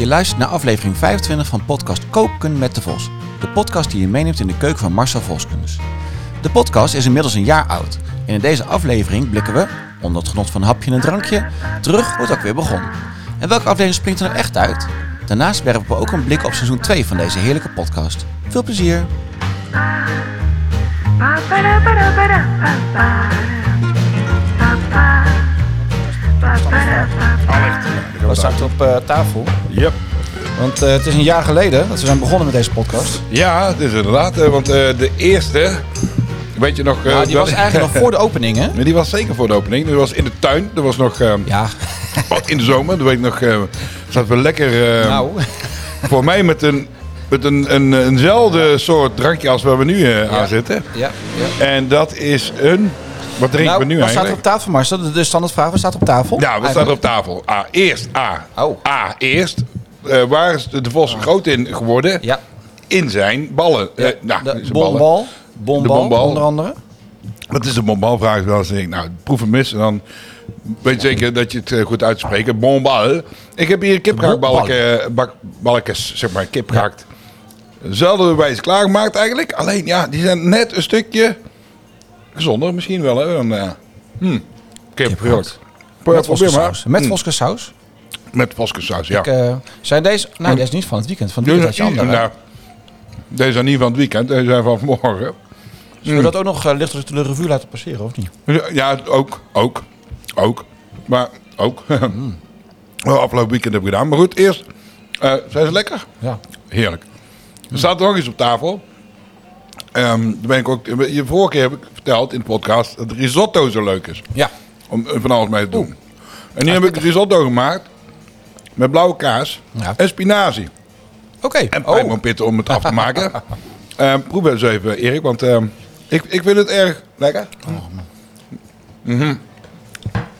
Je luistert naar aflevering 25 van podcast Koken met de Vos. De podcast die je meeneemt in de keuken van Marcel Voskundes. De podcast is inmiddels een jaar oud. En in deze aflevering blikken we, onder het genot van een hapje en een drankje, terug hoe het ook weer begon. En welke aflevering springt er nou echt uit? Daarnaast werpen we ook een blik op seizoen 2 van deze heerlijke podcast. Veel plezier! We starten op eh, tafel. Yep. Want eh, het is een jaar geleden dat we zijn begonnen met deze podcast. Ja, het is inderdaad. eh, Want de eerste, weet je nog... Ja, die dat- was eigenlijk nog voor de opening, hè? Nee, die was zeker voor de opening. Die was in de tuin. Er was nog Ja, wat in de zomer. Dan weet ik nog, zaten we lekker... nou. Voor mij met een... Met een, een, eenzelfde soort drankje als waar we nu aan zitten. Ja, ja. En dat is een... Wat drinken Nou, we nu wat staat er eigenlijk? op tafel, Marcel? De, de standaardvraag, wat staat op tafel? Ja, we staan op tafel. A, eerst A. Oh. A, eerst. Eh, waar is de, Vos groot in geworden? Ja. In zijn ballen. Eh, nou, de zijn ballen. bombal. Bombal, De bombal. onder andere. Dat is een bombal-vraag. wel eens. Nou, proef hem mis. En dan weet je zeker dat je het eh, goed uitspreekt. Bombal. Ik heb hier kipgehaktbalken, bak, balkjes, zeg maar, kip gehakt. Dezelfde wijze klaargemaakt eigenlijk. Alleen, ja, die zijn net een stukje gezonder misschien wel, hè. Dan, eh hmm, kip, Met voskensaus. Met voskensaus. Met voskensaus, ja. Ik, eh, zijn deze... Nee, deze is niet van het weekend. Van het weekend had je andere. nou, deze zijn niet van het weekend, deze zijn van vanmorgen. Zullen we dat ook nog uh, lichter de revue laten passeren, of niet? Ja, ook, ook, ook. Maar ook. Wel afgelopen weekend heb ik gedaan. Maar goed, eerst, eh, zijn ze lekker? Ja. Heerlijk. Er staat nog iets op tafel. Daar ben ik ook, je vorige keer heb ik verteld in de podcast dat risotto zo leuk is. Ja. Om eh, van alles mee te doen. En nu heb ik risotto gemaakt met blauwe kaas Ja. en spinazie. Oké. En Oh. pijnboompitten om het af te maken. Ehm proef eens even, Erik, want ehm, ik, ik vind het erg lekker. Ik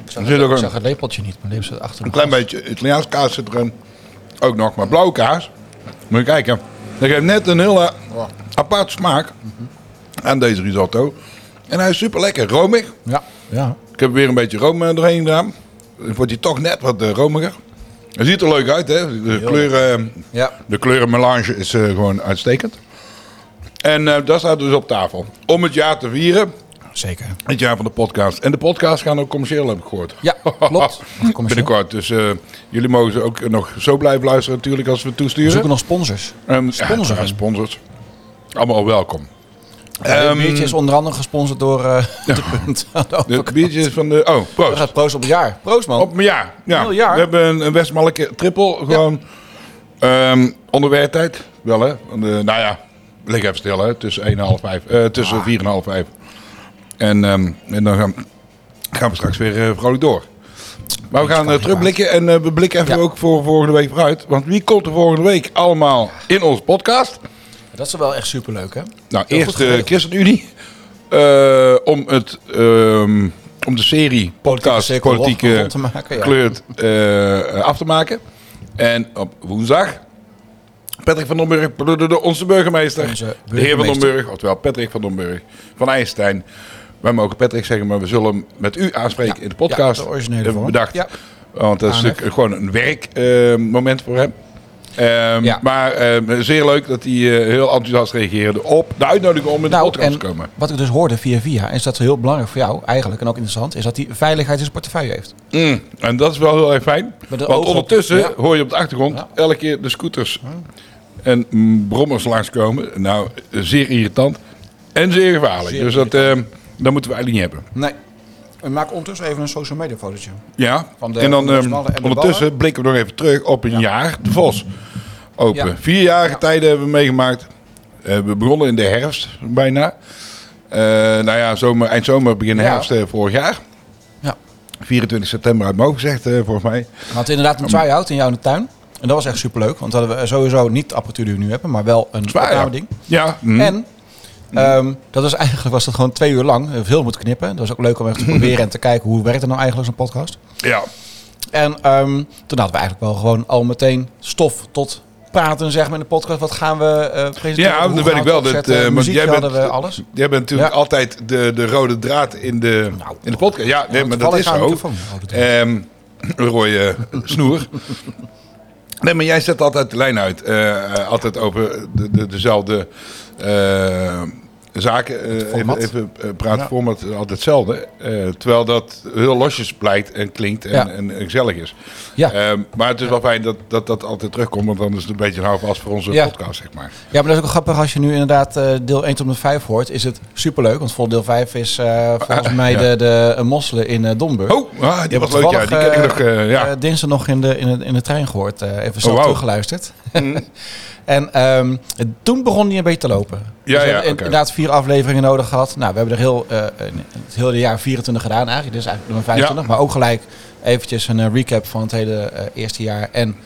zag, Er zit ook ik een- zag het lepeltje niet, maar lepel zit achter Een klein beetje Italiaans kaas zit erin. Ook nog, maar blauwe kaas. Moet je kijken. Dat geeft net een hele apart smaak aan deze risotto. En hij is super lekker, romig. Ja. Ja. Ik heb weer een beetje room eh, doorheen gedaan. Dan wordt hij toch net wat eh, romiger. Hij ziet er leuk uit, hè? De kleuren, Ja. de kleurenmelange is eh, gewoon uitstekend. En eh, dat staat dus op tafel. Om het jaar te vieren, Zeker. het jaar van de podcast. En de podcast gaan ook commercieel, heb ik gehoord. Ja, klopt. Binnenkort. Dus eh, jullie mogen ze ook nog zo blijven luisteren natuurlijk als we het We toesturen. zoeken nog sponsors. Ehm, sponsoren. Ja, sponsors. Allemaal welkom. Ja, dit Ehm, biertje is onder andere gesponsord door eh, de punt de De overkant. biertjes van de... Oh, proost. proost op het jaar. Proost, man. Op mijn jaar. Ja. Heel jaar. We hebben een, een Westmalke triple gewoon ehm, onder werktijd. Wel hè. Want, eh, nou ja, lig even stil hè. Tussen 1 en half 5. eh, tussen Ah. 4 en half 5. En, ehm, en dan gaan, gaan we straks weer eh, vrolijk door. Maar we gaan eh, terugblikken en eh, we blikken even Ja. ook voor volgende week vooruit. Want wie komt er volgende week allemaal in onze podcast? Dat is wel echt superleuk, hè? Nou, Heel eerst de. ChristenUnie. Om, het, ehm, om de serie podcast politieke rond te maken, ja. gekleurd eh, af te maken. En op woensdag Patrick van Domburg, onze burgemeester. Onze De heer van burgemeester. Domburg, oftewel Patrick van Domburg van IJstein. Wij mogen Patrick zeggen, maar we zullen hem met u aanspreken Ja, in de podcast. ja, de originele vorm. bedacht. Ja. Want dat is natuurlijk gewoon een werkmoment voor hem. Ehm, Ja. Maar ehm, zeer leuk dat hij eh, heel enthousiast reageerde op de uitnodiging om in de Nou, podcast te komen. wat ik dus hoorde via via, is dat heel belangrijk voor jou eigenlijk, en ook interessant, is dat hij veiligheid in zijn portefeuille heeft. Mm, en dat is wel heel erg fijn. Want op- ondertussen ja. hoor je op de achtergrond Ja. elke keer de scooters en mm, brommers langskomen. Nou, zeer irritant en zeer gevaarlijk. Zeer dus dat, dat moeten we eigenlijk niet hebben. Nee. We maken ondertussen even een social media fotootje. Ja, Van de- en dan ehm, ondertussen blikken we nog even terug op een jaar de Vos. Open. Ja. Vier jarige Ja. tijden hebben we meegemaakt. Eh, we begonnen in de herfst bijna. Eh, nou ja, zomer, eind zomer, begin herfst eh, vorig jaar. Ja. 24 september uit hoofd gezegd, eh, volgens mij. We hadden inderdaad een try-out in jou in de tuin. En dat was echt superleuk, want hadden we sowieso niet de apparatuur die we nu hebben, maar wel een Zwaar, ding. Ja. mhm. En ehm, dat was eigenlijk was dat gewoon twee uur lang. Hebben veel moeten knippen. Dat was ook leuk om even te proberen en te kijken hoe werkt het nou eigenlijk zo'n podcast. ja. En ehm, toen hadden we eigenlijk wel gewoon al meteen stof tot praten zeg maar in de podcast. Wat gaan we eh presenteren? Ja, gaan weet ik we wel dat, eh, Muziek jij bent- we alles. Jij bent natuurlijk Ja. altijd de, de rode draad in de, Nou, in de podcast. Ja, nee, maar dat is zo. dat Ehm, een rode snoer. Nee, maar jij zet altijd de lijn uit. eh, eh, altijd over de, de, dezelfde eh, zaken. eh, even even eh, praat Ja. format altijd hetzelfde. Eh, terwijl dat heel losjes blijkt en klinkt en, Ja. en, en gezellig is. Ja. Maar het is wel fijn dat, dat dat altijd terugkomt. Want dan is het een beetje een houvast voor onze Ja. podcast, zeg maar. Ja, maar dat is ook grappig als je nu inderdaad eh, deel 1 tot en met 5 hoort. Is het superleuk, want voor deel 5 is eh, volgens mij ja. de, de mosselen in eh Domburg. Oh, ah, die was het leuk. Ja, die ken ik nog. eh, ja. eh, dinsdag nog in de, in, de, in de trein gehoord. eh, even zo Oh, teruggeluisterd. Mm. en ehm, toen begon die een beetje te lopen. Ja, Dus we ja. Inderdaad vier afleveringen nodig gehad. Nou, we hebben er heel, eh, het hele jaar 24 gedaan eigenlijk. Dus eigenlijk nummer 25. Maar ook gelijk eventjes een eh, recap van het hele eh, eerste jaar. En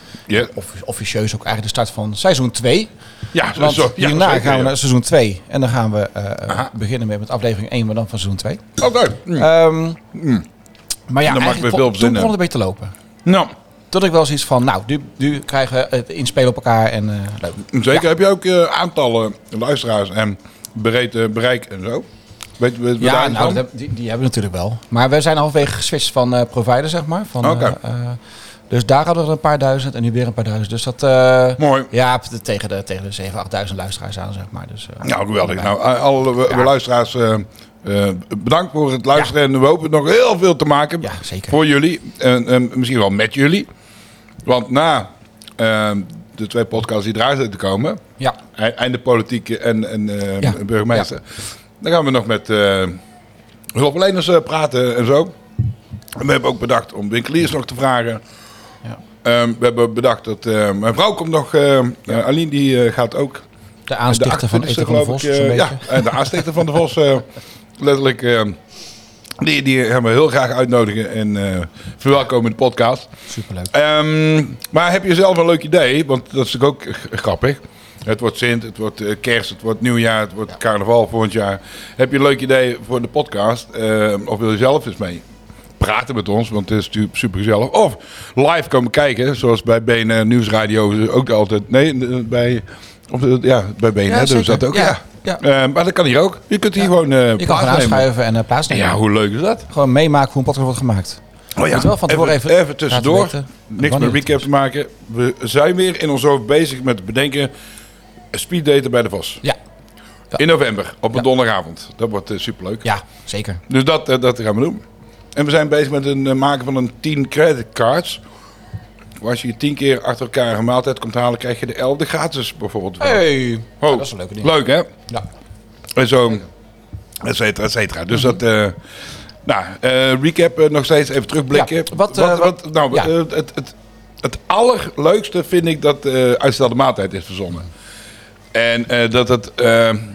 officieus ook eigenlijk de start van seizoen 2. Ja, Want zo, ja, hierna gaan we naar seizoen 2. En dan gaan we beginnen met, met aflevering 1, maar dan van seizoen 2. Oké. Mm. Ehm, Mm. maar ja, Dan eigenlijk toen begon het een beetje te lopen. Nou, Tot ik wel zoiets van, nou, nu, nu krijgen we het inspelen op elkaar en eh, leuk. zeker. Heb je ook eh, aantallen luisteraars en breed eh, bereik en zo? Weet, weet, weet Ja, nou, dat die, die hebben we natuurlijk wel. Maar we zijn halverwege geswitcht van eh, provider, zeg maar. Van, Oké. eh, eh, dus daar hadden we een paar duizend en nu weer een paar duizend. Dus dat, eh, Mooi. ja, tegen de, tegen de 7.000, 8.000 luisteraars aan, zeg maar. Dus, eh, Nou, geweldig. Nou, alle we- Ja. luisteraars, eh, eh, bedankt voor het luisteren. En we hopen nog heel veel te maken Ja, zeker. voor jullie. En, en misschien wel met jullie. Want na eh, de twee podcasts die eruit zitten te komen... Ja, e- einde politiek en, en eh, Ja. burgemeester... dan gaan we nog met eh, hulpverleners eh, praten en zo. En we hebben ook bedacht om winkeliers nog te vragen... ja. Ehm, we hebben bedacht dat eh, mijn vrouw komt nog. Aline die gaat ook. De aanstichter van 28e Eten van de Vos, ik. Ja, de aanstichter van de Vos. letterlijk. Die, die gaan we heel graag uitnodigen en eh, verwelkomen in de podcast. Superleuk. Ehm, maar heb je zelf een leuk idee? Want dat is natuurlijk ook grappig. Het wordt Sint, het wordt eh, kerst, het wordt nieuwjaar, het wordt carnaval volgend jaar. Heb je een leuk idee voor de podcast? Eh, of wil je zelf eens mee praten met ons? Want het is natuurlijk super gezellig. Of live komen kijken, zoals bij BNR Nieuwsradio ook altijd. Nee, eh, bij, of, ja, bij BNR Ja, doen dat ook. Ja, Ja. Ja. Eh, maar dat kan hier ook. Je kunt hier Ja. gewoon eh Je kan gaan aanschuiven en uh, plaatsnemen. Ja, hoe leuk is dat? Gewoon meemaken hoe een podcast wordt gemaakt. Oh Moet wel van tevoren even even tussendoor. Niks met het recap te maken. We zijn weer in ons hoofd bezig met het bedenken. Speeddaten bij de Vos. Ja. Ja. In november, op een Ja. donderdagavond. Dat wordt eh, superleuk. Ja, zeker. Dus dat, eh, dat gaan we doen. En we zijn bezig met het maken van een 10 creditcards. Als je 10 keer achter elkaar een maaltijd komt halen, krijg je de 11e gratis bijvoorbeeld. Hey. Oh, dat is een leuke ding. Leuk hè? Ja. En zo, et cetera, et cetera. Dus dat, eh, nou, eh, recap eh, nog steeds even terugblikken. Ja, wat, wat- nou, ja. het, het, het, het allerleukste vind ik dat uitstelde maaltijd is verzonnen. En eh, dat het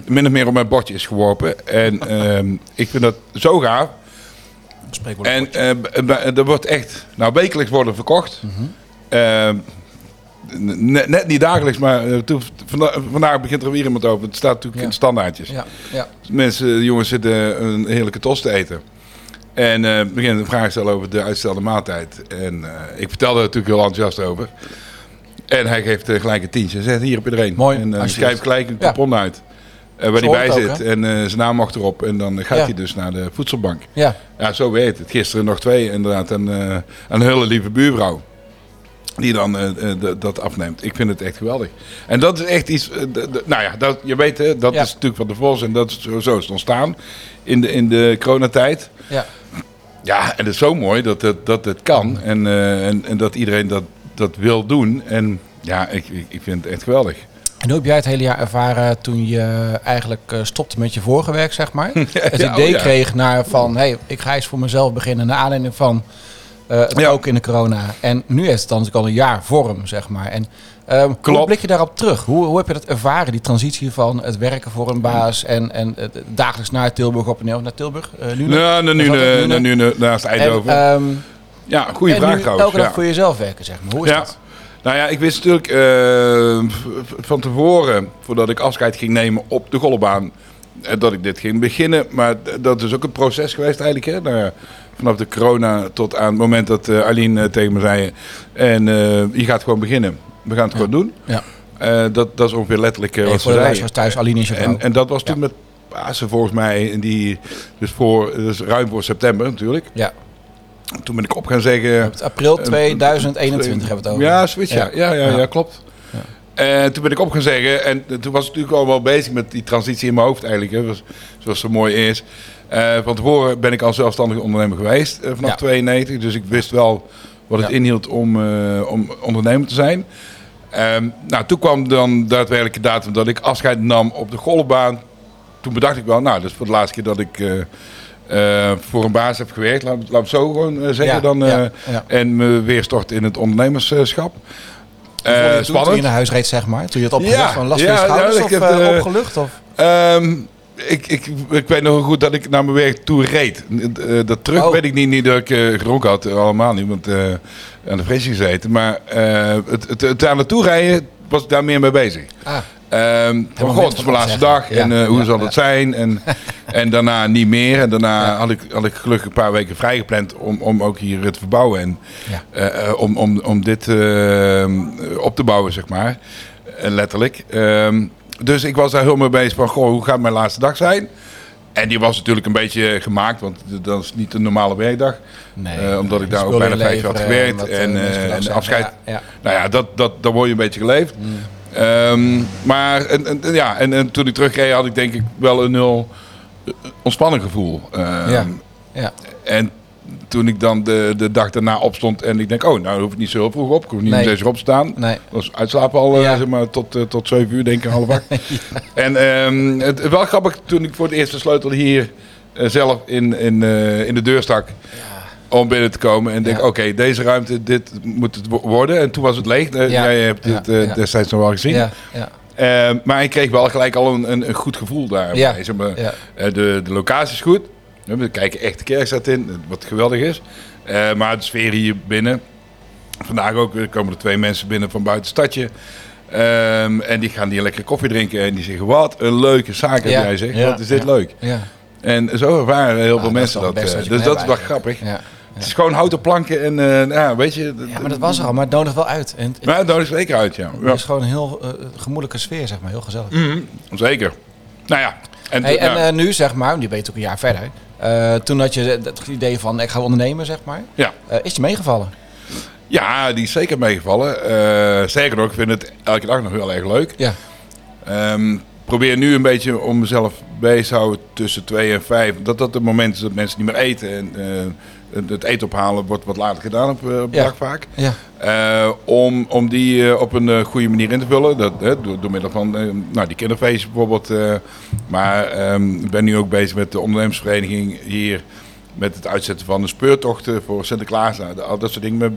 min of meer op mijn bordje is geworpen. En ehm, ik vind dat zo gaaf. En er wordt echt, nou wekelijks worden verkocht. Ehm, net, net niet dagelijks, maar eh, toen, vanda- vandaag begint er weer iemand over. Het staat natuurlijk Ja. in standaardjes. Ja, ja. Mensen, de jongens zitten een heerlijke tost te eten. En eh beginnen een vraag te stellen over de uitstelde maaltijd. En eh, ik vertelde er natuurlijk heel enthousiast over. En hij geeft gelijk een tientje. Hij zegt, hier heb je er een. Mooi, En alsjeblieft. schrijft gelijk een coupon uit. waar hij bij zit. ook, en zijn naam mag erop. En dan gaat hij dus naar de voedselbank. Ja, Ja, zo weet het. Gisteren nog twee inderdaad. Een, eh, een hele lieve buurvrouw. Die dan eh, eh, dat afneemt. Ik vind het echt geweldig. En dat is echt iets... eh, d- d- nou ja, dat, je weet hè, dat Ja. is natuurlijk van de Vos. En dat is, zo, zo is het ontstaan in de, in de coronatijd. ja. Ja, en het is zo mooi dat het, dat het kan. En, en, en dat iedereen dat, dat wil doen. En ja, ik, ik, ik vind het echt geweldig. En hoe heb jij het hele jaar ervaren toen je eigenlijk stopte met je vorige werk, zeg maar? Het idee oh ja. kreeg naar van, hey, ik ga eens voor mezelf beginnen. Naar aanleiding van eh het Ja. ook in de corona. En nu heeft het dan al een jaar vorm, zeg maar. En ehm, hoe blik je daarop terug? Hoe, hoe heb je dat ervaren, die transitie van het werken voor een baas en, en het dagelijks naar Tilburg op en neer, naar Tilburg? eh nu Ja, nou, nu, het nu, nu nu, nu, naast En, Eindhoven. ehm, ja, goede en vraag nu trouwens. elke dag ja. voor jezelf werken, zeg maar. Hoe is ja. dat? Nou ja, ik wist natuurlijk eh, van tevoren, voordat ik afscheid ging nemen op de golfbaan, eh, dat ik dit ging beginnen. Maar dat is ook een proces geweest eigenlijk. Hè? Nou vanaf de corona tot aan het moment dat eh Aline eh, tegen me zei, en eh, je gaat gewoon beginnen. We gaan het gewoon doen. Ja. Dat, dat is ongeveer letterlijk Hey, wat voor ze de luisteraars thuis, Aline is. En, en dat was toen met Pasen volgens mij, en die, dus, voor, dus ruim voor september natuurlijk. ja. Toen ben ik op gaan zeggen... Het april 2021 hebben we het over. Ja, switch, ja. Ja, ja, ja, Ja. klopt. En toen ben ik op gaan zeggen, en toen was ik natuurlijk al wel bezig met die transitie in mijn hoofd eigenlijk, hè, zoals, zoals zo mooi is. Eh, van tevoren ben ik al zelfstandig ondernemer geweest eh, vanaf Ja. 92, dus ik wist wel wat het Ja. inhield om, eh, om ondernemer te zijn. Ehm, nou, toen kwam dan daadwerkelijk de datum dat ik afscheid nam op de golfbaan. Toen bedacht ik wel, nou, dat is voor de laatste keer dat ik voor een baas heb gewerkt, laat, laat het zo gewoon zeggen Ja, dan. En me weer stort in het ondernemerschap. Het toen, je spannend. naar huis reed, zeg maar. Toen je het opgelucht van last ja, schouders of opgelucht? Of? Ehm, ik, ik, ik weet nog goed dat ik naar mijn werk toe reed. Eh, dat terug Oh. weet ik niet, niet dat ik eh, gedronken had, allemaal niet, want eh, aan de frisje gezeten. Maar eh, het, het, het aan naartoe rijden was ik daar meer mee bezig. Ah, Ehm van moment god, het is mijn laatste dag Ja, en eh, hoe ja, zal ja. het zijn? En, en daarna niet meer. En daarna had, ik, had ik gelukkig een paar weken vrijgepland om, om ook hier het te verbouwen. En eh, eh, om, om, om dit eh, op te bouwen, zeg maar. Eh, letterlijk. Ehm, dus ik was daar heel mee bezig van, goh, hoe gaat mijn laatste dag zijn? En die was natuurlijk een beetje gemaakt, want dat is niet een normale werkdag. nee. Eh, omdat ik daar ook Spullen bijna vijf jaar had gewerkt. eh, En, mensen eh, en zijn. afscheid. Ja, ja. Nou ja, dat, dat, dan word je een beetje geleefd. Ehm, maar en, en, ja, en, en toen ik terugreed had ik denk ik wel een heel eh, ontspannen gevoel. Ehm, Ja. Ja. En toen ik dan de, de dag daarna opstond en ik denk, oh, nou hoef ik niet zo heel vroeg op. Ik hoef niet Nee. om zes uur op te staan. Nee. Was uitslapen al eh, Ja. zeg maar, tot, eh, tot zeven uur, denk ik, half acht. En ehm, het wel grappig, toen ik voor het eerst de sleutel hier eh, zelf in, in, in de deur stak om binnen te komen. En denk, oké, deze ruimte, dit moet het wo- worden. En toen was het leeg. Ja. Jij hebt dit destijds nog wel gezien. Ja. Ja. Ehm, maar ik kreeg wel gelijk al een, een, een goed gevoel daarbij. Ja. Zeg maar, de, de locatie is goed. We kijken echt de kerkstad in, wat geweldig is. Eh, maar de sfeer hier binnen. Vandaag ook komen er twee mensen binnen van buiten het stadje. Ehm, en die gaan hier lekker koffie drinken. En die zeggen, wat een leuke zaak heb jij zeg. Ja. Wat is dit leuk. Ja. En zo ervaren heel Ah, veel mensen dat. het eh, dus dat is wel hebben grappig. Ja. Het is gewoon houten planken en eh, ja, weet je. ja, maar dat was er al, maar het nodigt wel uit. En het, Maar het nodigt zeker uit, ja. het ja. is gewoon een heel eh, gemoedelijke sfeer, zeg maar. Heel gezellig. Mhm, Zeker. Nou ja. En, Hey, en eh, nu, zeg maar, nu ben je ook een jaar verder. Eh, toen had je het idee van, ik ga ondernemen, zeg maar. ja. Eh, is je meegevallen? Ja, die is zeker meegevallen. Eh zeker nog, ik vind het elke dag nog heel erg leuk. Ja. Ehm, probeer nu een beetje om mezelf bezig te houden tussen twee en vijf. Dat dat het moment is dat mensen niet meer eten. En eh, het eten ophalen wordt wat later gedaan op, eh, op Ja. dag vaak. Ja. Eh, om, om die op een goede manier in te vullen. Dat, door, door middel van nou, die kinderfeestjes bijvoorbeeld. maar ehm, ik ben nu ook bezig met de ondernemersvereniging hier. Met het uitzetten van de speurtochten voor Sinterklaas. Nou, al dat soort dingen. Met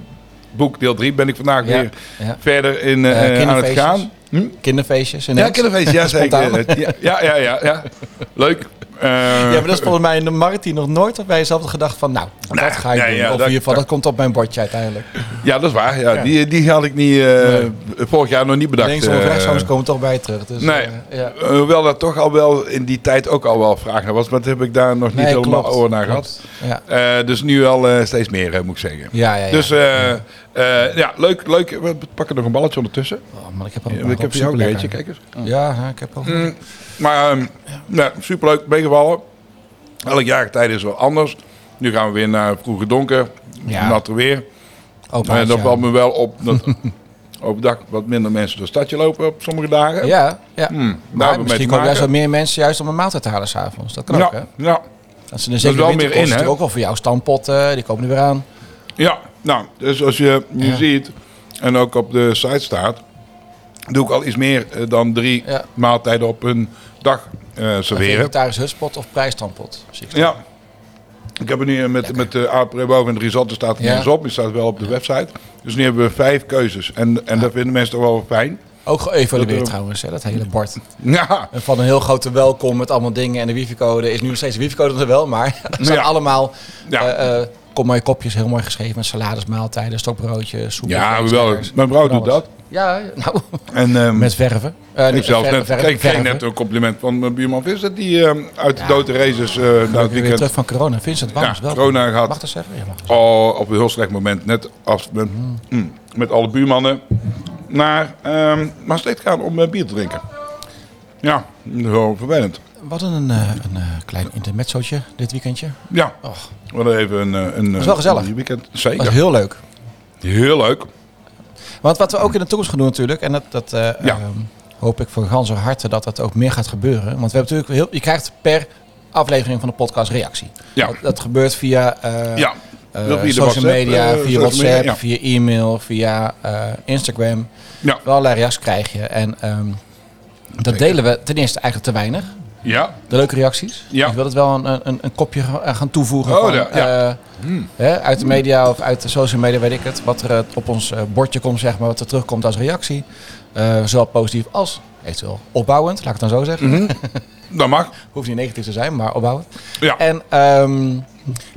boek deel 3 ben ik vandaag Ja. weer verder in, aan het gaan. Hm? Kinderfeestjes? Ja, ineens? kinderfeestjes, ja zeker. Ja, ja, ja, ja, ja. Leuk. Eh, Ja, maar dat is volgens mij in de markt die nog nooit op bij jezelf gedacht van, nou, Nou, dat ga ik doen. ja, of in dat- ieder geval, dat- komt op mijn bordje uiteindelijk. ja, dat is waar. Ja, Ja. Die, die had ik niet, eh, Nee. vorig jaar nog niet bedacht. Linksom of rechtsom komen toch bij je terug. Dus, Nee. eh, ja. Hoewel dat toch al wel in die tijd ook al wel vraag naar was, maar dat heb ik daar nog niet Nee, helemaal klopt, oor naar gehad. Ja. Dus nu al steeds meer, moet ik zeggen. Ja, ja, ja. Dus ja, leuk, leuk. We pakken nog een balletje ondertussen. Oh, man, ik heb, al, ik heb voor jou een beetje, kijk eens. Ja, ja, ik heb al. Maar ehm, ja, superleuk, meegevallen. Elk jaar tijd is wel anders. Nu gaan we weer naar vroege donker, Ja. natter weer. Opa, En dan ja. valt me wel op dat overdag wat minder mensen door het stadje lopen op sommige dagen. Ja, ja. Hmm, maar misschien komen juist wat maken. meer mensen juist om een maaltijd te halen s'avonds. Dat kan ook, hè? Ja, ja, Dat ze de is wel zeker meer in, hè? ook wel voor jou stampotten, die komen er weer aan. ja, nou, dus als je nu Ja. ziet en ook op de site staat, doe ik al iets meer eh, dan drie Ja. maaltijden op een dag eh Een serveren. vegetarische hutspot of ik Ja. Ik heb er nu met, met de boven en de risotto staat er Ja. niet eens op. Die staat wel op de website. Dus nu hebben we vijf keuzes. En, en dat vinden mensen toch wel fijn. Ook geëvalueerd Dat, eh, trouwens, hè, dat hele bord. Ja, En van een heel grote welkom met allemaal dingen en de wifi-code is nu nog steeds de wifi-code er wel, maar staan Ja. allemaal. Kom mooie kopjes, heel mooi geschreven met salades, maaltijden, stokbroodjes, soep. ja wel. Mijn vrouw doet dat. Ja, nou, En ehm, met verven. Eh, ik zelf net, kreeg, verven. net een compliment van mijn buurman Vincent. Die ehm, uit de dode races eh na het weer weekend terug van corona. Vincent, waarom ja, wel? corona gehad. Mag dat zeggen? Ja, mag. Oh, op een heel slecht moment. Net als met, mm, met alle buurmannen. Naar ehm Maastricht gaan om eh, bier te drinken. Ja, heel vervelend. Hadden een, eh, een eh, klein intermezzootje dit weekendje. Ja, Och, we hadden even een... eh, een was wel gezellig. een weekend. Zeker. was heel leuk. Heel leuk. Want wat we ook in de toekomst gaan doen natuurlijk, en dat, dat eh, Ja. ehm, hoop ik van ganse harte dat dat ook meer gaat gebeuren. Want we hebben natuurlijk heel, je krijgt per aflevering van de podcast reactie. Ja. Dat, dat gebeurt via, eh, Ja. Dat via social WhatsApp, media, via WhatsApp, media, via e-mail, via Instagram. Ja. Wel allerlei reacties krijg je. En ehm, dat Zeker. delen we ten eerste eigenlijk te weinig. Ja. De leuke reacties. Ja. Ik wil het wel een, een, een kopje ga- gaan toevoegen Oh, van, ja, ja. eh, Hmm. hè, uit de media of uit de social media, weet ik het. Wat er eh, op ons eh, bordje komt, zeg maar, wat er terugkomt als reactie. Eh, zowel positief als eventueel opbouwend, laat ik het dan zo zeggen. Mhm. Dat mag. Hoeft niet negatief te zijn, maar opbouwend. Ja. En ehm,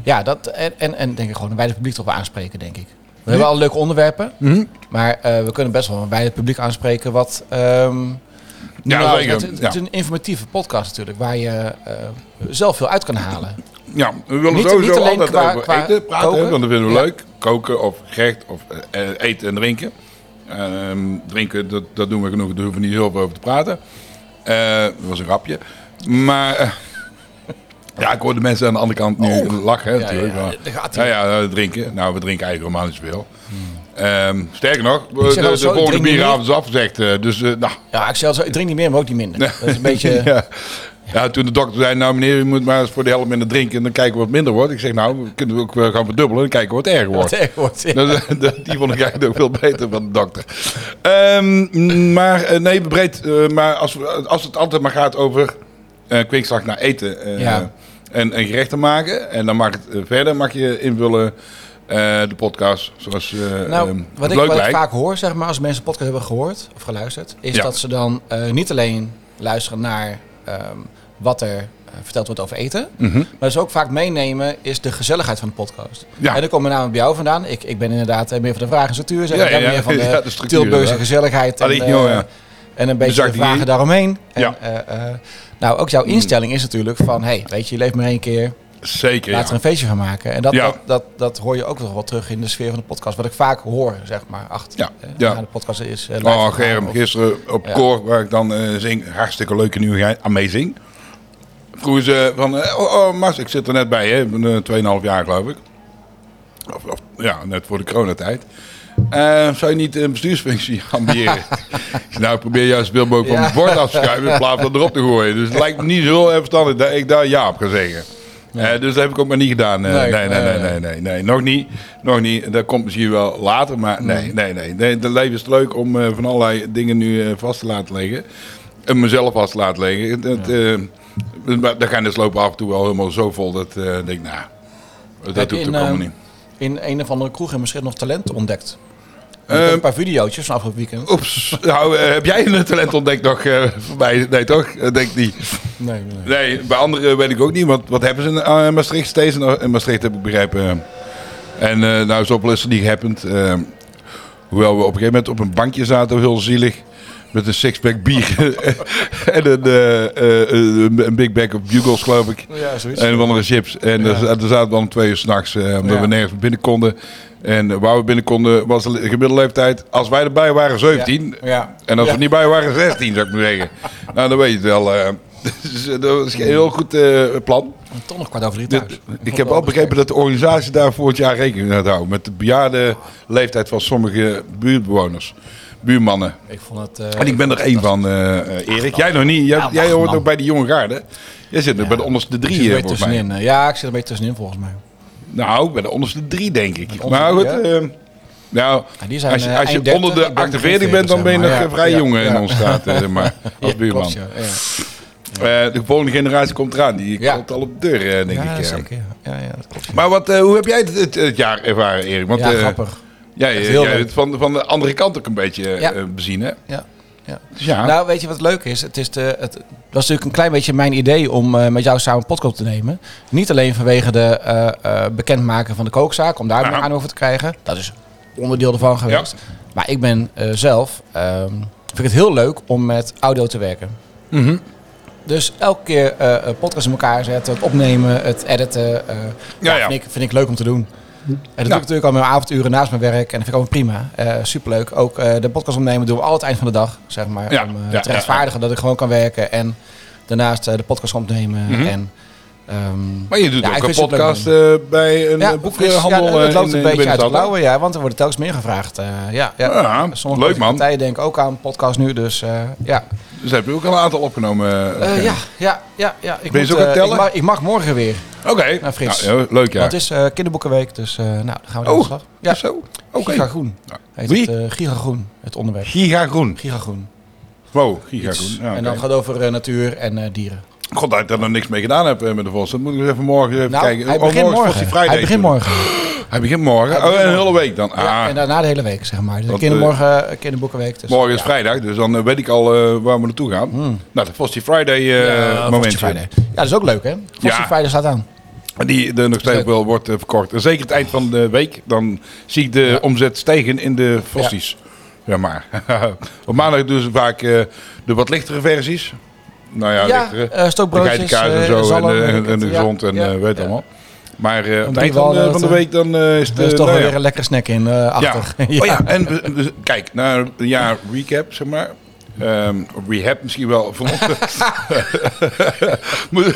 ja, dat, en, en, en denk ik gewoon een wijde publiek erop aanspreken, denk ik. We hebben al leuke onderwerpen, Mhm. maar eh, we kunnen best wel een wijde publiek aanspreken wat... ehm, Ja, nou. Het, is een informatieve podcast natuurlijk, waar je eh, zelf veel uit kan halen. Ja, we willen Niet- sowieso niet altijd qua- over qua eten praten, koken. want dat vinden we Ja. leuk. Koken of gerecht of eh, eten en drinken. Ehm, drinken, dat, dat doen we genoeg, daar hoeven we niet heel veel over te praten. Eh, dat was een grapje. Maar ja, ik hoor de mensen aan de andere kant nu lachen, hè, Ja, natuurlijk. ja, maar- ja, ja, drinken. Nou, we drinken eigenlijk helemaal niet zoveel. Ehm, sterker nog, de, de, zo, ik volgende bieravond is afgezegd. eh, dus, eh, nou, Ja, ik, ik drink niet meer, maar ook niet minder. Dat is een beetje... ja. ja, toen de dokter zei, nou meneer, u moet maar eens voor de helft minder drinken en dan kijken we wat minder wordt. Ik zeg, nou, we kunnen ook wel gaan verdubbelen en kijken wat erger wordt. Wat erg wordt. ja. Die vond ik eigenlijk ook veel beter van de dokter. Ehm, maar eh, nee, breed. eh, maar als, we, als het altijd maar gaat over eh kwinkslag naar eten eh, Ja. en, en gerechten maken. En dan mag het eh, verder mag je invullen eh, de podcast zoals Nou, ehm, wat, ik, wat vaak hoor, zeg maar, als mensen een podcast hebben gehoord of geluisterd, is Ja. dat ze dan eh, niet alleen luisteren naar ehm, wat er verteld wordt over eten, Mhm. maar ze ook vaak meenemen is de gezelligheid van de podcast. Ja. En dan komen we namelijk bij jou vandaan. Ik, ik ben inderdaad meer van de vraag en structuur, zeg Ja, ik. ben ja, meer van de, de Tilburgse gezelligheid en, en een beetje de vragen daaromheen. En, nou, ook jouw instelling is natuurlijk van, hey, weet je, je leeft maar één keer, Zeker, Laten ja. er een feestje van maken. En dat, Ja. dat, dat, dat hoor je ook nog wel terug in de sfeer van de podcast. Wat ik vaak hoor, zeg maar, achter Ja, eh, ja. de podcast is. eh, Oh, Germ, gisteren op Ja. koor waar ik dan eh, zing, hartstikke leuke nieuwigheid, amazing. Vroegen ze van, eh, oh, oh Mars, ik zit er net bij, hè, ik ben eh, 2,5 jaar geloof ik. Of, of, ja, net voor de coronatijd. Zou je niet een bestuursfunctie ambiëren? Nou, ik probeer juist mogelijk van Ja. mijn bord af te schuiven in plaats van erop te gooien. Dus het lijkt me niet zo heel verstandig dat ik daar ja op ga zeggen. Eh, dus dat heb ik ook maar niet gedaan. Eh, nee, nee, nee, nee, nee, nee, Nog niet. Nog niet. Dat komt misschien wel later. Maar nee, mm. nee, nee. nee. Het leven is leuk om eh, van allerlei dingen nu vast te laten leggen. En mezelf vast te laten leggen. Dat, daar gaan de slopen dus af en toe wel helemaal zo vol dat ik denk, nou, dat doe doet ik komen niet. In een of andere kroeg hebben misschien nog talent ontdekt. Ehm, een paar videootjes van afgelopen weekend. Oeps, nou, eh, heb jij een talent ontdekt nog eh, voorbij? Nee, toch? Eh, denk niet. Nee, nee. Nee, bij anderen weet ik ook niet. Want wat hebben ze in Maastricht steeds? In Maastricht heb ik begrepen. En nou, zoveel is er niet gehappend. Eh, hoewel we op een gegeven moment op een bankje zaten, heel zielig. Met een sixpack bier. en een, eh, eh, een big bag of bugles, geloof ik. Ja, zoiets. En een andere chips. En Ja. er, er zaten om twee uur s'nachts, eh omdat we nergens binnen konden. En eh, waar we binnen konden was de gemiddelde leeftijd, als wij erbij waren, 17. Ja. En als Ja. we niet bij waren, 16 zou ik maar zeggen. nou, dan weet je het wel. eh. Dus, eh, dat is een heel goed eh, plan. Toch nog kwart over drie ik heb wel begrepen dat de organisatie daar voor het jaar rekening mee houden. Met de bejaarde leeftijd van sommige buurtbewoners. Buurmannen. Ik vond het... eh, En ik ben er één van, eh, eh, Erik. Jij nog niet. Jij, Ja, jij hoort man. ook bij de jonge garde. Jij zit er Ja. bij de onderste ik zit drie, volgens mij. Ja, ik zit er een beetje tussenin volgens mij. Nou, bij de onderste drie, denk ik. Maar goed, nou, Ja, zijn, als je, als je eind 30, onder de ik ben 48 bent, dan ben je nog vrij Ja, jong ja, in straat, eh, zeg maar, als buurman. de volgende generatie komt eraan. Die komt al op de deur, denk ik. zeker. Ja, ja, dat klopt. Maar wat, hoe heb jij het, het, het jaar ervaren, Erik? Want ja, grappig. Echt eh, heel leuk. van, van de andere kant ook een beetje eh, Ja. eh, bezien, hè? Ja. Ja. Dus ja. Nou, weet je wat leuk is? Het, is de, het was natuurlijk een klein beetje mijn idee om eh, met jou samen een podcast te nemen. Niet alleen vanwege de bekendmaken van de kookzaak, om daar Ja. meer aan over te krijgen. Dat is onderdeel ervan geweest. Maar ik ben zelf, ehm, vind ik het heel leuk om met audio te werken. Mhm. Dus elke keer een podcast in elkaar zetten, het opnemen, het editen. ja, ja. Vind, ik, vind ik leuk om te doen. En dat doe ik natuurlijk al mijn avonduren naast mijn werk. En dat vind ik allemaal prima. Eh, superleuk. Ook eh, de podcast opnemen doen we al het eind van de dag, zeg maar. Om eh, te rechtvaardigen dat ik gewoon kan werken. En daarnaast de podcast opnemen. Mhm. En, ehm, Maar je doet Ja, ook een podcast bij een ja, boekhandel ja, het loopt in, een beetje uit de blauwe, ja, want er worden telkens meer gevraagd. eh, ja, ja. Ja, Sommige leuk, man. partijen denken ook aan podcast nu, dus eh, ja. Dus heb je ook al een aantal opgenomen. ja, ja, ja, ja. Ik Ben je moet, zo gaan eh, tellen? Ik mag, ik mag morgen weer. Oké, Nou, Frits. Nou, ja, leuk ja. Want het is eh, kinderboekenweek, dus eh, nou, dan gaan we aan de Oh, slag. ja. Ja, zo. Oké. Gigagroen. Heet Wie? Het, eh, Gigagroen, het onderwerp. Giga Groen. Gigagroen. Wow, Giga Iets. Groen. Ja, En dan gaat het over natuur en dieren. God, dat ik daar nog niks mee gedaan heb met de Vos. Dat moet ik eens even morgen even Nou, kijken. hij Oh, begint morgen is morgen. Hij begint morgen. Hij begint morgen. Hij oh, een hele morgen. week dan. Ja, Ah, en daarna de hele week, zeg maar. Dus Want, kindermorgen, kinderboekenweek. Dus, morgen is ja. vrijdag, dus dan weet ik al waar we naartoe gaan. Nou, de Vossie Friday eh Ja. Frosty. Ja, dat is ook leuk, hè? Frosty Ja. Friday staat aan. Die er nog steeds wel wordt eh, verkocht. En zeker het eind van de week, dan zie ik de Ja. omzet stijgen in de Frosties. Ja, maar. Op maandag doen ze vaak eh, de wat lichtere versies. Nou ja, Ja, lichtere. eh, De stookbroodjes, geitenkaas en eh, zo. zalm, en, de- en, en de gezond en eh, weet allemaal. Maar eh, op het eind van de, van de week dan eh, is het... Er is eh, toch nou weer ja. een lekkere snack in eh, achter. Ja. Oh ja, en kijk, naar een jaar recap, zeg maar. Ehm, rehab misschien wel van.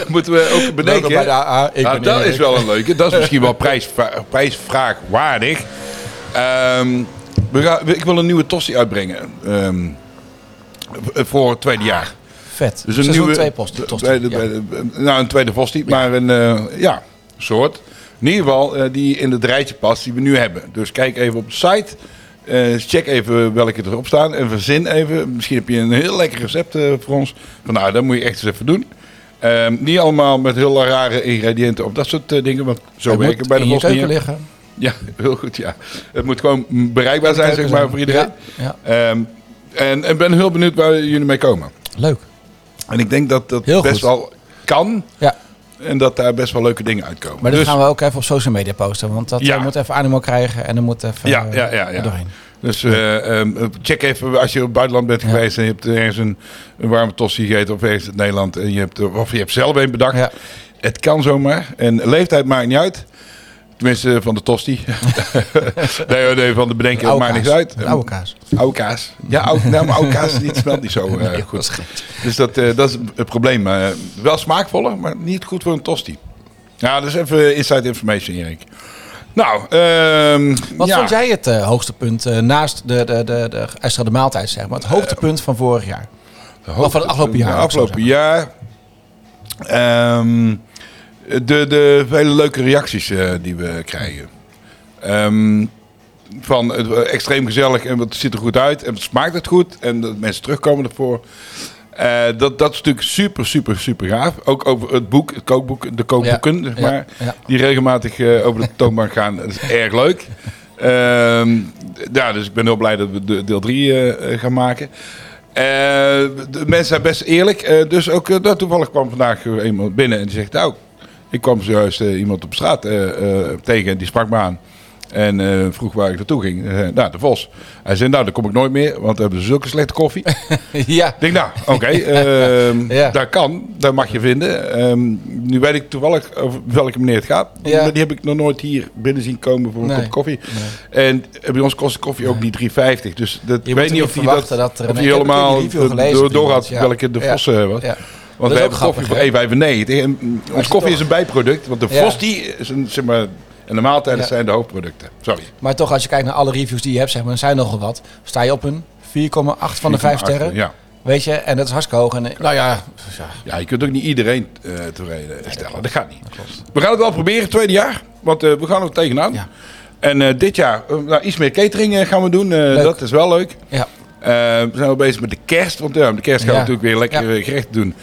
Moeten- we ook bedenken. bij de AA. Ik Ja, ben dat is wel een leuke. Dat is misschien wel prijsvra prijsvraagwaardig. Ehm, we gaan, ik wil een nieuwe Tossie uitbrengen. ehm, voor het tweede jaar. Vet. Dus een nieuwe. twee posten. tosti. Ja. nou, een tweede Vosti, maar een eh, ja, soort. In ieder geval eh, die in het rijtje past die we nu hebben. Dus kijk even op de site. Eh, check even welke erop staan. En verzin even. Misschien heb je een heel lekker recept eh, voor ons. Van nou, dat moet je echt eens even doen. Ehm, niet allemaal met heel rare ingrediënten of dat soort eh, dingen. Want zo Het werken bij de niet. keuken hè? liggen. Ja, heel goed. Ja. Het moet gewoon bereikbaar zijn, zeg maar, voor iedereen. Ja, Ehm, en ik ben heel benieuwd waar jullie mee komen. Leuk. En ik denk dat dat Heel best goed. wel kan. Ja. En dat daar best wel leuke dingen uitkomen. Maar dat dus, gaan we ook even op social media posten. Want dat Ja. eh, moet even animo krijgen. En dan moet even Ja, eh, ja, ja, ja. doorheen. dus eh, ehm, check even als je op het buitenland bent Ja. geweest en je hebt ergens een, een warme tossie gegeten of ergens in Nederland en je hebt, of je hebt zelf een bedacht. Het kan zomaar. En leeftijd maakt niet uit. Tenminste, van de tosti. nee, nee, van de bedenken Oude maakt niks uit. Oude kaas. Oude kaas. Ja, oude, nou, maar oude kaas niet, smelt niet zo eh, dat goed. Dus dat, eh, dat is het probleem. Eh, wel smaakvoller, maar niet goed voor een tosti. Ja, dus even inside information, Erik. Nou, ehm, Wat ja. vond jij het hoogste punt naast de, de, de, de extra de maaltijd, zeg maar? Het hoogtepunt van vorig jaar. Of van het afgelopen jaar, afgelopen jaar. Ehm, de, de vele leuke reacties eh, die we krijgen. Ehm, van eh, extreem gezellig en het ziet er goed uit en het smaakt het goed en dat mensen terugkomen ervoor. Eh, dat, dat is natuurlijk super, super, super gaaf. Ook over het boek, het kookboek, de kookboeken, zeg maar, ja. die regelmatig over de toonbank gaan. Dat is erg leuk. Ehm, ja, dus ik ben heel blij dat we de, deel 3 gaan maken. Eh, de mensen zijn best eerlijk. dus ook nou, toevallig kwam vandaag iemand binnen en die zegt... Nou, ik kwam zojuist eh, iemand op straat eh, eh, tegen en die sprak me aan. En vroeg waar ik naartoe ging. Eh, nou, de Vos. Hij zei, nou, dan kom ik nooit meer, want we hebben zulke slechte koffie. ja. Ik denk, nou, oké, ehm, Ja. dat kan, dat mag je vinden. Ehm, nu weet ik toevallig over welke meneer het gaat. Ja. Maar die heb ik nog nooit hier binnen zien komen voor een Nee. kop koffie. En bij ons kost de koffie ook niet 3,50. Dus dat, Je ik weet niet of hij dat, dat er of helemaal die gelezen door, had ja. welke de. Vos was. Want ook hebben koffie grappig, voor 1,95. En Ons koffie toch- is een bijproduct, want de Ja. Is een, zeg maar, en de maaltijden Ja. zijn de hoofdproducten. Sorry. Maar toch, als je kijkt naar alle reviews die je hebt, zeg maar, er zijn nogal wat. Sta je op een 4,8 van de 5 sterren. Ja. Weet je, en dat is hartstikke hoog. En, eh, nou ja, ja, je kunt ook niet iedereen eh, tevreden stellen. Dat gaat niet. We gaan het wel proberen, tweede jaar. Want eh, we gaan er tegenaan. Ja. En dit jaar nou, iets meer catering gaan we doen. Dat is wel leuk. ja. We zijn wel bezig met de kerst. Want de kerst gaan we natuurlijk weer lekker Ja. gerechten doen.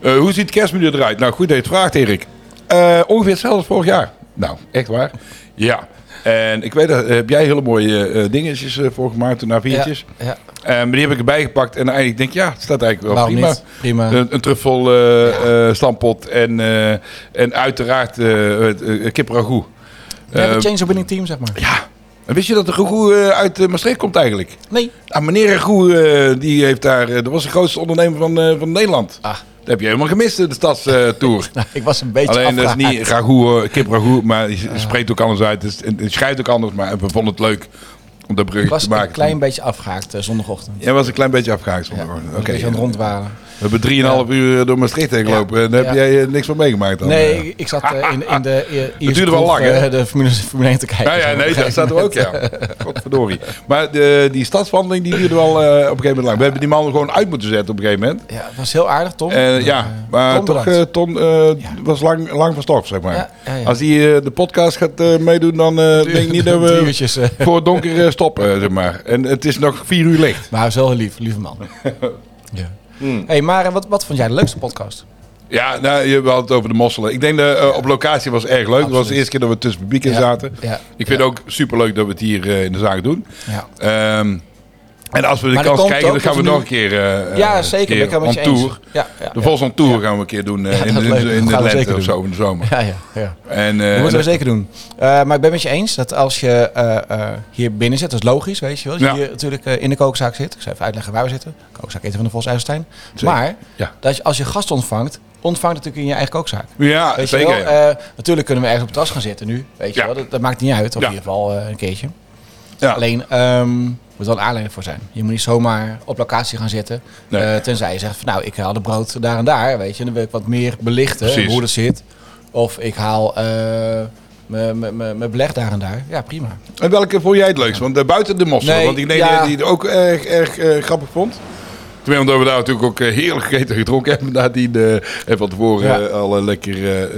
Eh, hoe ziet het kerstmenu eruit? Nou, goed dat je het vraagt, Erik. Eh, ongeveer hetzelfde als vorig jaar. Nou, echt waar. Ja. En ik weet, dat heb jij hele mooie eh, dingetjes eh, voor gemaakt, een A4'tjes. Ja, ja. Eh, maar die heb ik erbij gepakt. En eigenlijk denk ik, ja, het staat eigenlijk wel prima. Prima. Een, een truffel eh, eh, stampot en, eh, en uiteraard eh het, eh, kip ragout. Je hebt Eh, een change of winning team, zeg maar. ja. En wist je dat de eh, uit eh, Maastricht komt eigenlijk? Nee. Nou, meneer eh, die heeft daar, eh, dat was de grootste ondernemer van, eh, van Nederland. Ah, Dat heb je helemaal gemist in de stadstour. nou, ik was een beetje Alleen dat is niet ragout, eh, kip ragout, maar die spreekt ook anders uit. Het, het schrijft ook anders, maar we vonden het leuk om dat was te maken. een klein beetje afgehaakt eh, zondagochtend. Jij was een klein beetje afgehaakt. Ja, zondag. ik was Oké. een beetje aan het rondwalen. We hebben 3,5 uur door Maastricht heen gelopen. En daar heb jij eh, niks van meegemaakt dan? Nee, eh? ik, zat eh, in, in de eerste duurde wel lang, hè? de Formule, Formule 1 te kijken. Ja, ja, nee, daar staat er ook, ja. Godverdorie. Maar de, die stadswandeling die duurde wel op een gegeven moment lang. We hebben die man gewoon uit moeten zetten op een gegeven moment. Ja, het was heel aardig, Tom. En ja, maar Tom, toch, eh, was lang, lang van stof, zeg maar. Als hij de podcast gaat meedoen, dan denk ik niet dat we voor het donker stoppen, zeg maar. En het is nog vier uur licht. Maar hij is wel heel lief, lieve man. ja. Hey, maar wat, wat vond jij de leukste podcast? Ja, nou, je had het over de mosselen. Ik denk dat eh, op locatie was erg leuk. Het was de eerste keer dat we tussen publiek in Ja. zaten. Ja. Ik vind het ook superleuk dat we het hier eh, in de zaak doen. Ja. Ehm, en als we de Maar kans krijgen, dan gaan we nog een keer, eh, ja, zeker. Keer ik je tour. Ja, ja, De. Vos on Tour gaan we een keer doen eh, in, de- in, de- in lente of zo, in de zomer. Ja, ja, ja. En, eh, Dat moeten we zeker doen. Maar ik ben met je eens dat als je hier binnen zit, dat is logisch, weet je wel. Je hier natuurlijk in de kookzaak zit. Ik zal even uitleggen waar we zitten. Kookzaak eten van de Vos IJsselstein. Maar dat je, als je gast ontvangt, ontvang het natuurlijk in je eigen kookzaak. ja, Weet je zeker. wel? ja. Eh, natuurlijk kunnen we ergens op het terras gaan zitten nu. Weet je wel? Dat, dat maakt niet uit. Of in ieder geval een keertje. Ja. Alleen, ehm moet wel een aanleiding voor zijn. Je moet niet zomaar op locatie gaan zitten. Nee. eh, tenzij je zegt van nou, ik haal de brood daar en daar. Weet je, dan wil ik wat meer belichten Precies. hoe dat zit. Of ik haal eh, mijn- beleg daar en daar. Ja, prima. En welke vond jij het leukst? Want eh, buiten de mosselen, Nee, want ik denk ja. die het ook erg, erg grappig vond. Terwijl omdat we daar natuurlijk ook heerlijk gegeten en gedronken hebben. Nadien eh en van tevoren Ja. al een lekker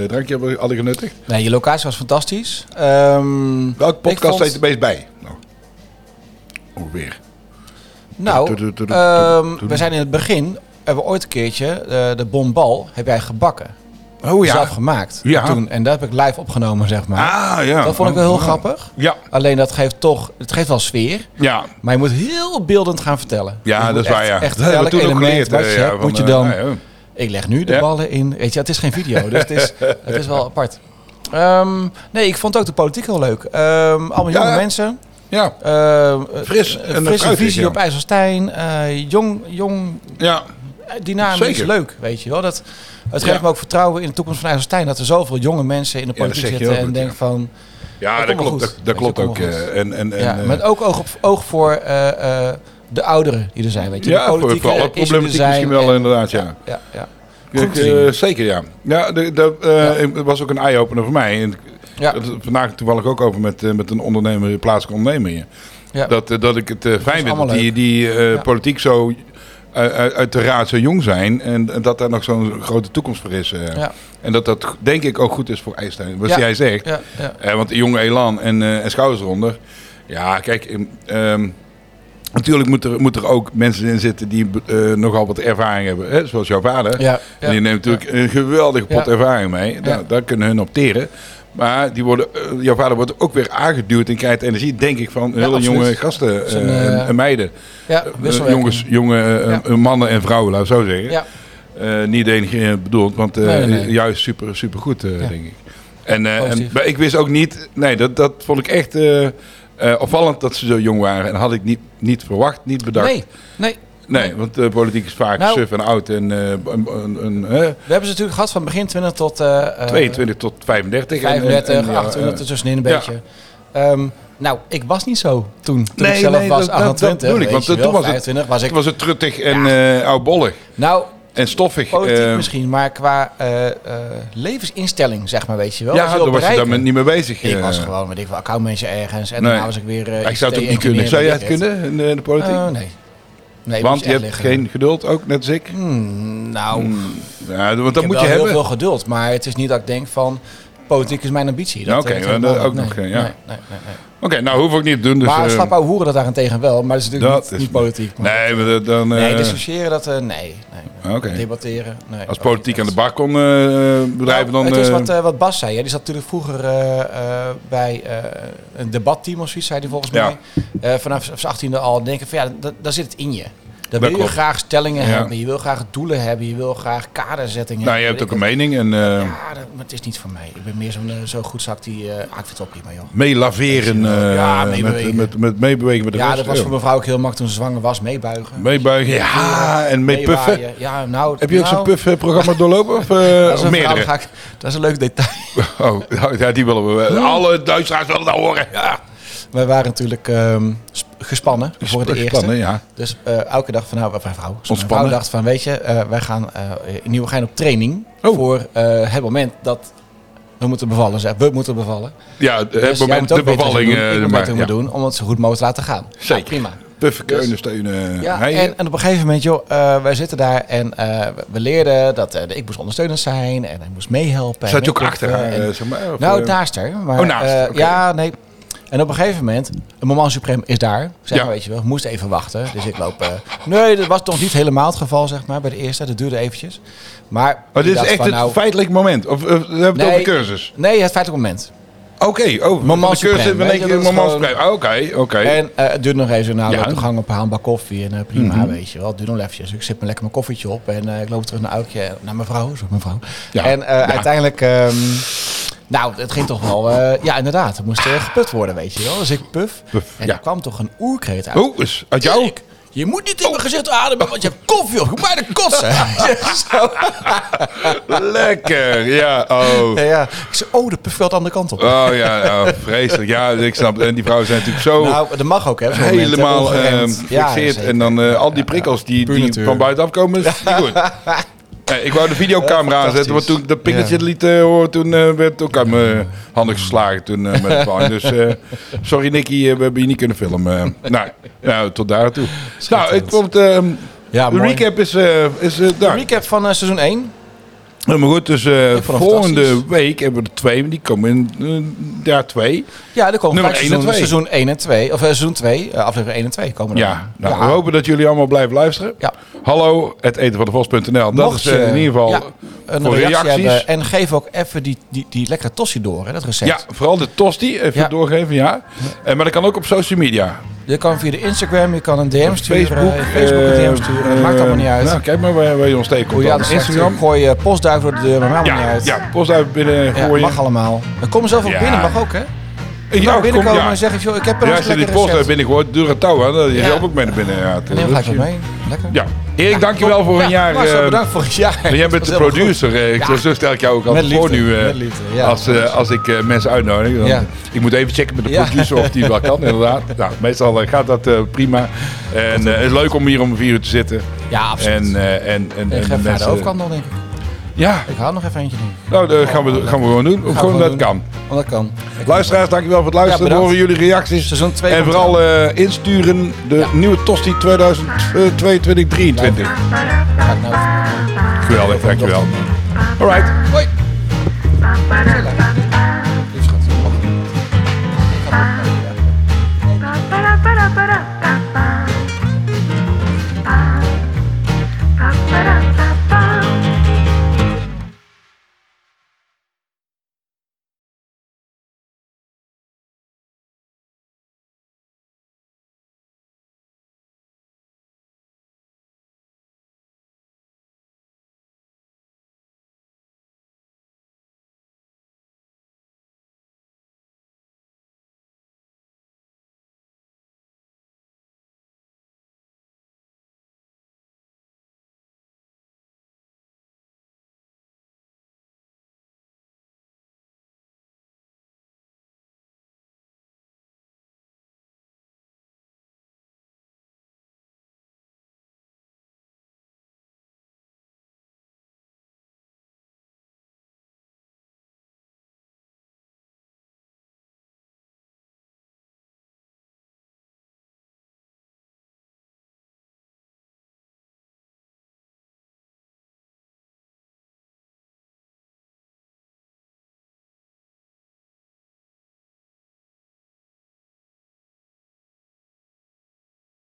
drankje hebben, hadden genuttigd. Nee, je locatie was fantastisch. Ehm, Welke podcast vond- je het meest bij? Nou, ongeveer. Nou, ehm, we zijn in het begin, hebben we ooit een keertje, eh, de bombal heb jij gebakken. Oh Zelf gemaakt. Ja. Toen, en dat heb ik live opgenomen, zeg maar. Ah ja. Dat vond ik wel heel Oh, oh. grappig. Ja, Alleen dat geeft toch, het geeft wel sfeer. ja. Maar je moet heel beeldend gaan vertellen. Ja, Je dat is waar, ja. Echt Dat elk element geleerd, wat je eh, hebt, ja, van, moet je eh, dan... ja. Ik leg nu de Ja. ballen in. Weet je, het is geen video, dus het is, het is wel apart. Ehm, nee, ik vond ook de politiek heel leuk. Ehm, allemaal jonge Ja. mensen. Ja, Ehm, Fris een en frisse visie ja. op IJsselstein. eh, jong, jong, ja. dynamisch, Zeker. leuk, weet je wel. Dat, het Ja. geeft me ook vertrouwen in de toekomst van IJsselstein. Dat er zoveel jonge mensen in de Ja, politiek je zitten en goed, denken van... Ja, Dat klopt. Dat, dat klopt ook. eh, En, en, en, ja, met ook oog, op, oog voor eh, de ouderen die er zijn, weet je. ja, de voor, voor alle problematiek zijn misschien wel en- inderdaad, ja. Ja, ja. Ik, Goed zeker, ja. Ja, de, de, eh, Ja. Het was ook een eye-opener voor mij. Ja. dat- vandaag toevallig ook over met, eh, met een ondernemer, plaatselijke ondernemer hier. Ja. Dat, eh, dat ik het eh, fijn vind dat die, die Ja. politiek zo uit, uit de raad zo jong zijn. En, dat daar nog zo'n grote toekomst voor is. Ja. En dat dat denk ik ook goed is voor IJsselstein. Wat Ja. jij zegt. Ja, ja. Eh, want jonge elan en, eh en schouders eronder. Ja, kijk. ehm, ehm, natuurlijk moet er, moet er ook mensen in zitten die nogal wat ervaring hebben. Hè? Zoals jouw vader. En die neemt natuurlijk een geweldige pot ervaring mee. Daar, Ja. daar kunnen hun opteren. Maar die worden, eh, jouw vader wordt ook weer aangeduwd en krijgt energie, denk ik, van hele jonge gasten eh, Zijn, eh, en, en meiden. ja, jongens, jonge mannen en vrouwen, laat ik zo zeggen. Ja, Eh, niet denigrerend bedoeld, want Nee, nee, nee. juist super, super goed, Ja. denk ik. En, maar ik wist ook niet, nee, dat, dat vond ik echt opvallend dat ze zo jong waren. En had ik niet, niet verwacht, niet bedacht. nee, nee. Nee, want de politiek is vaak Nou- suf en oud en eh, een, een, We hebben ze natuurlijk gehad van begin 20 tot eh, eh, 22 tot 35. en- en- 35, en, ja, 28 eh, ertussenin een ja. beetje. Ehm, nou, ik was niet zo toen. Toen Nee, ik zelf nee, was dat- dat- 28. dat bedoel ik, want toen was het- 25 was ik. Het was het truttig en eh oudbollig Nou, en stoffig. politiek eh, misschien, maar qua eh, eh, levensinstelling, zeg maar, weet je wel. Ja, wil was je daar niet mee bezig. Ik eh. was gewoon, weet ik accountmanager ergens. En Nee. daarna was ik weer uh, ik zou het ook niet kunnen. Zou jij het kunnen in de, in de politiek? nee. Nee, want je hebt liggen. geen geduld, ook net als ik. Hmm, nou, Ja, want ik dat heb moet wel je heel hebben. veel geduld, maar het is niet dat ik denk van... Politiek is mijn ambitie. Ja, oké, eh, maar helemaal dat ook nog, Nee, ja. nee, nee, nee. Oké, nou hoef ik niet te doen. Dus, maar eh, slap hoeren dat daarentegen wel, maar dat is natuurlijk Dat niet, is- niet politiek. Maar Nee, maar dat- dan... nee, eh, discussiëren dat, eh, nee. nee. Oké. Debatteren, nee. Als politiek aan de bak kon eh, bedrijven Nou, dan... Het is eh, wat, eh, wat Bas zei. Hè. Die zat natuurlijk vroeger eh, eh, bij eh, een debatteam of zoiets, zei hij volgens Ja. mij. Eh, vanaf zijn achttiende al denken van ja, da- daar zit het in je. Dan wil je klopt. graag stellingen Ja. hebben, je wil graag doelen hebben, je wil graag kaderzettingen nou, je hebt ook een mening en eh. Ja, dat, maar het is niet voor mij. Ik ben meer zo'n eh, zo goed zak die... eh ah, ik vind het wel prima, joh. meelaveren eh Ja, met, meebewegen. met, met meebewegen met de Ja, rest. dat was voor mevrouw ook heel makkelijk toen ze zwanger was. Meebuigen. Meebuigen, ja, en meepuffen. Ja, nou, Heb je ook nou, zo'n puffprogramma doorlopen? Of, dat is, meerdere? ik- dat is een leuk detail. Oh, ja, die willen we wel. Alle Duitsers willen dat horen. Ja. Wij waren natuurlijk ehm, sp- gespannen voor de eerste. Gespannen, ja. Dus eh, elke dag van, nou, mijn vrouw, sorry, mijn vrouw dacht van, weet je, eh, wij gaan eh, in Nieuwegein op training Oh. voor eh, het moment dat we moeten bevallen. Zeg, we moeten bevallen. Ja, het Dus moment, de bevalling. doen. eh, Ik moet maar, ja. doen om het zo goed mogelijk te laten gaan. Zeker. Ja, prima. Puffen, Dus- ondersteunen. Ja, en, en op een gegeven moment, joh, eh, wij zitten daar en eh, we- leerden dat eh, ik moest ondersteunend zijn en hij moest meehelpen. Zat je ook achter eh, en- eh, zeg maar? Nou, eh, naast haar. Maar, Oh, naast, eh. Ja, nee. En op een gegeven moment, een moment suprem is daar. Zeg Ja. maar, weet je wel. Moest even wachten. Dus ik loop... eh, nee, dat was toch niet helemaal het geval, zeg maar, bij de eerste. Dat duurde eventjes. Maar... Oh, ik dit is echt het nou, feitelijk moment. Of, of we hebben het over cursus? Nee, het feitelijk moment. Oké, oh, Moment van de cursus supreme, weet je, moment supreme. Oké, oké. En eh, het duurde nog even. Nou, Ja. de gang op een bak koffie. En prima, Mhm. weet je wel. Het duurde nog eventjes. Ik zit me lekker mijn koffietje op. En ik loop terug naar Aukje. Naar mijn vrouw. Zo, mijn vrouw. Ja. En Ja. uiteindelijk... ehm, nou, het ging toch wel... eh, ja, inderdaad. Het moest eh, geput worden, weet je wel. Dus ik. Puff, En ja. er kwam toch een oerkreet uit. Oh, is uit jou? Erik, je moet niet in mijn gezicht ademen, want je hebt koffie op. Je moet bijna kotsen. Lekker, ja. Oh. Ja, ja. Ik zei, oh, de puff wel de andere kant op. Oh ja, oh, vreselijk. Ja, ik snap. En die vrouwen zijn natuurlijk zo nou, dat mag ook, hè. zo'n moment, hè, helemaal Ja, zeker. en dan al die prikkels die, die van buitenaf komen, is niet goed. Eh, ik wou de videocamera Eh, aanzetten, want toen ik dat pingeltje Ja. liet eh, horen, toen eh, werd ook uit mijn handen geslagen toen, eh, met wijn. Dus eh, sorry Nicky, we hebben je niet kunnen filmen. nou, nou, tot daar toe. Nou, ik vond ehm, Ja, de mooi. recap is, eh is daar. Recap van seizoen 1. Maar goed, dus eh, volgende week hebben we er twee, die komen in eh, jaar twee. Ja, er komen Nummer 1 en seizoen, 2. seizoen 1 en 2. Of eh, seizoen 2, eh, aflevering 1 en 2 komen er. Ja, nou, we hopen dat jullie allemaal blijven luisteren. Ja. Hallo, het eten van de vos.nl. Dat Mocht is eh, in ieder geval ja, een voor reactie reacties. hebben. En geef ook even die, die, die lekkere tossie door, hè, dat recept. Ja, vooral de tosti even Ja. doorgeven, ja. Eh, maar dat kan ook op social media. Je kan via de Instagram, je kan een DM sturen. Facebook. eh, Facebook een DM eh, sturen. eh, maakt allemaal niet uit. Nou, kijk maar waar, waar je ons tegenkomt. Instagram. gooi je postduif door de deur, maar maakt allemaal Ja, niet uit. ja, post uit binnen Ja, gooien. mag allemaal. Dan kom zelf ook Ja. binnen, mag ook hè? Ja, Ja, kom, binnenkomen ja. en zeg ik, joh, ik heb er Ja, een als je die lekker post uit recept. binnen gooit, door het touw, hè, dan je Ja. zelf ook mee naar binnen. Ja, En dan gelijk wat mee. Lekker. Ja, Erik, dankjewel voor een jaar. Marcel, eh, bedankt voor een jaar. Jij bent de helemaal producer. eh, Ik, Ja. Zo stel ik jou ook Met altijd voor nu. eh, ja. als, eh, als ik eh, mensen uitnodig. Dan, Ja. Ik moet even checken met de Ja. producer of die wel kan, inderdaad. Nou, meestal gaat dat prima. En eh, het is leuk om hier om vier uur te zitten. Ja, absoluut. En, eh, en, en, ik en ga de overkant nog, denk ik. Ja, Ik haal nog even eentje doen. nou, dat gaan we, gaan we gewoon doen. we gewoon dat gewoon kan. Want dat kan. Luisteraars, dankjewel voor het luisteren. Ja, we horen jullie reacties. Seizoen 2 En vooral eh, insturen de Ja. nieuwe Tosti 2022-2023. Ga ik nou Geweldig, dankjewel. Alright. Hoi.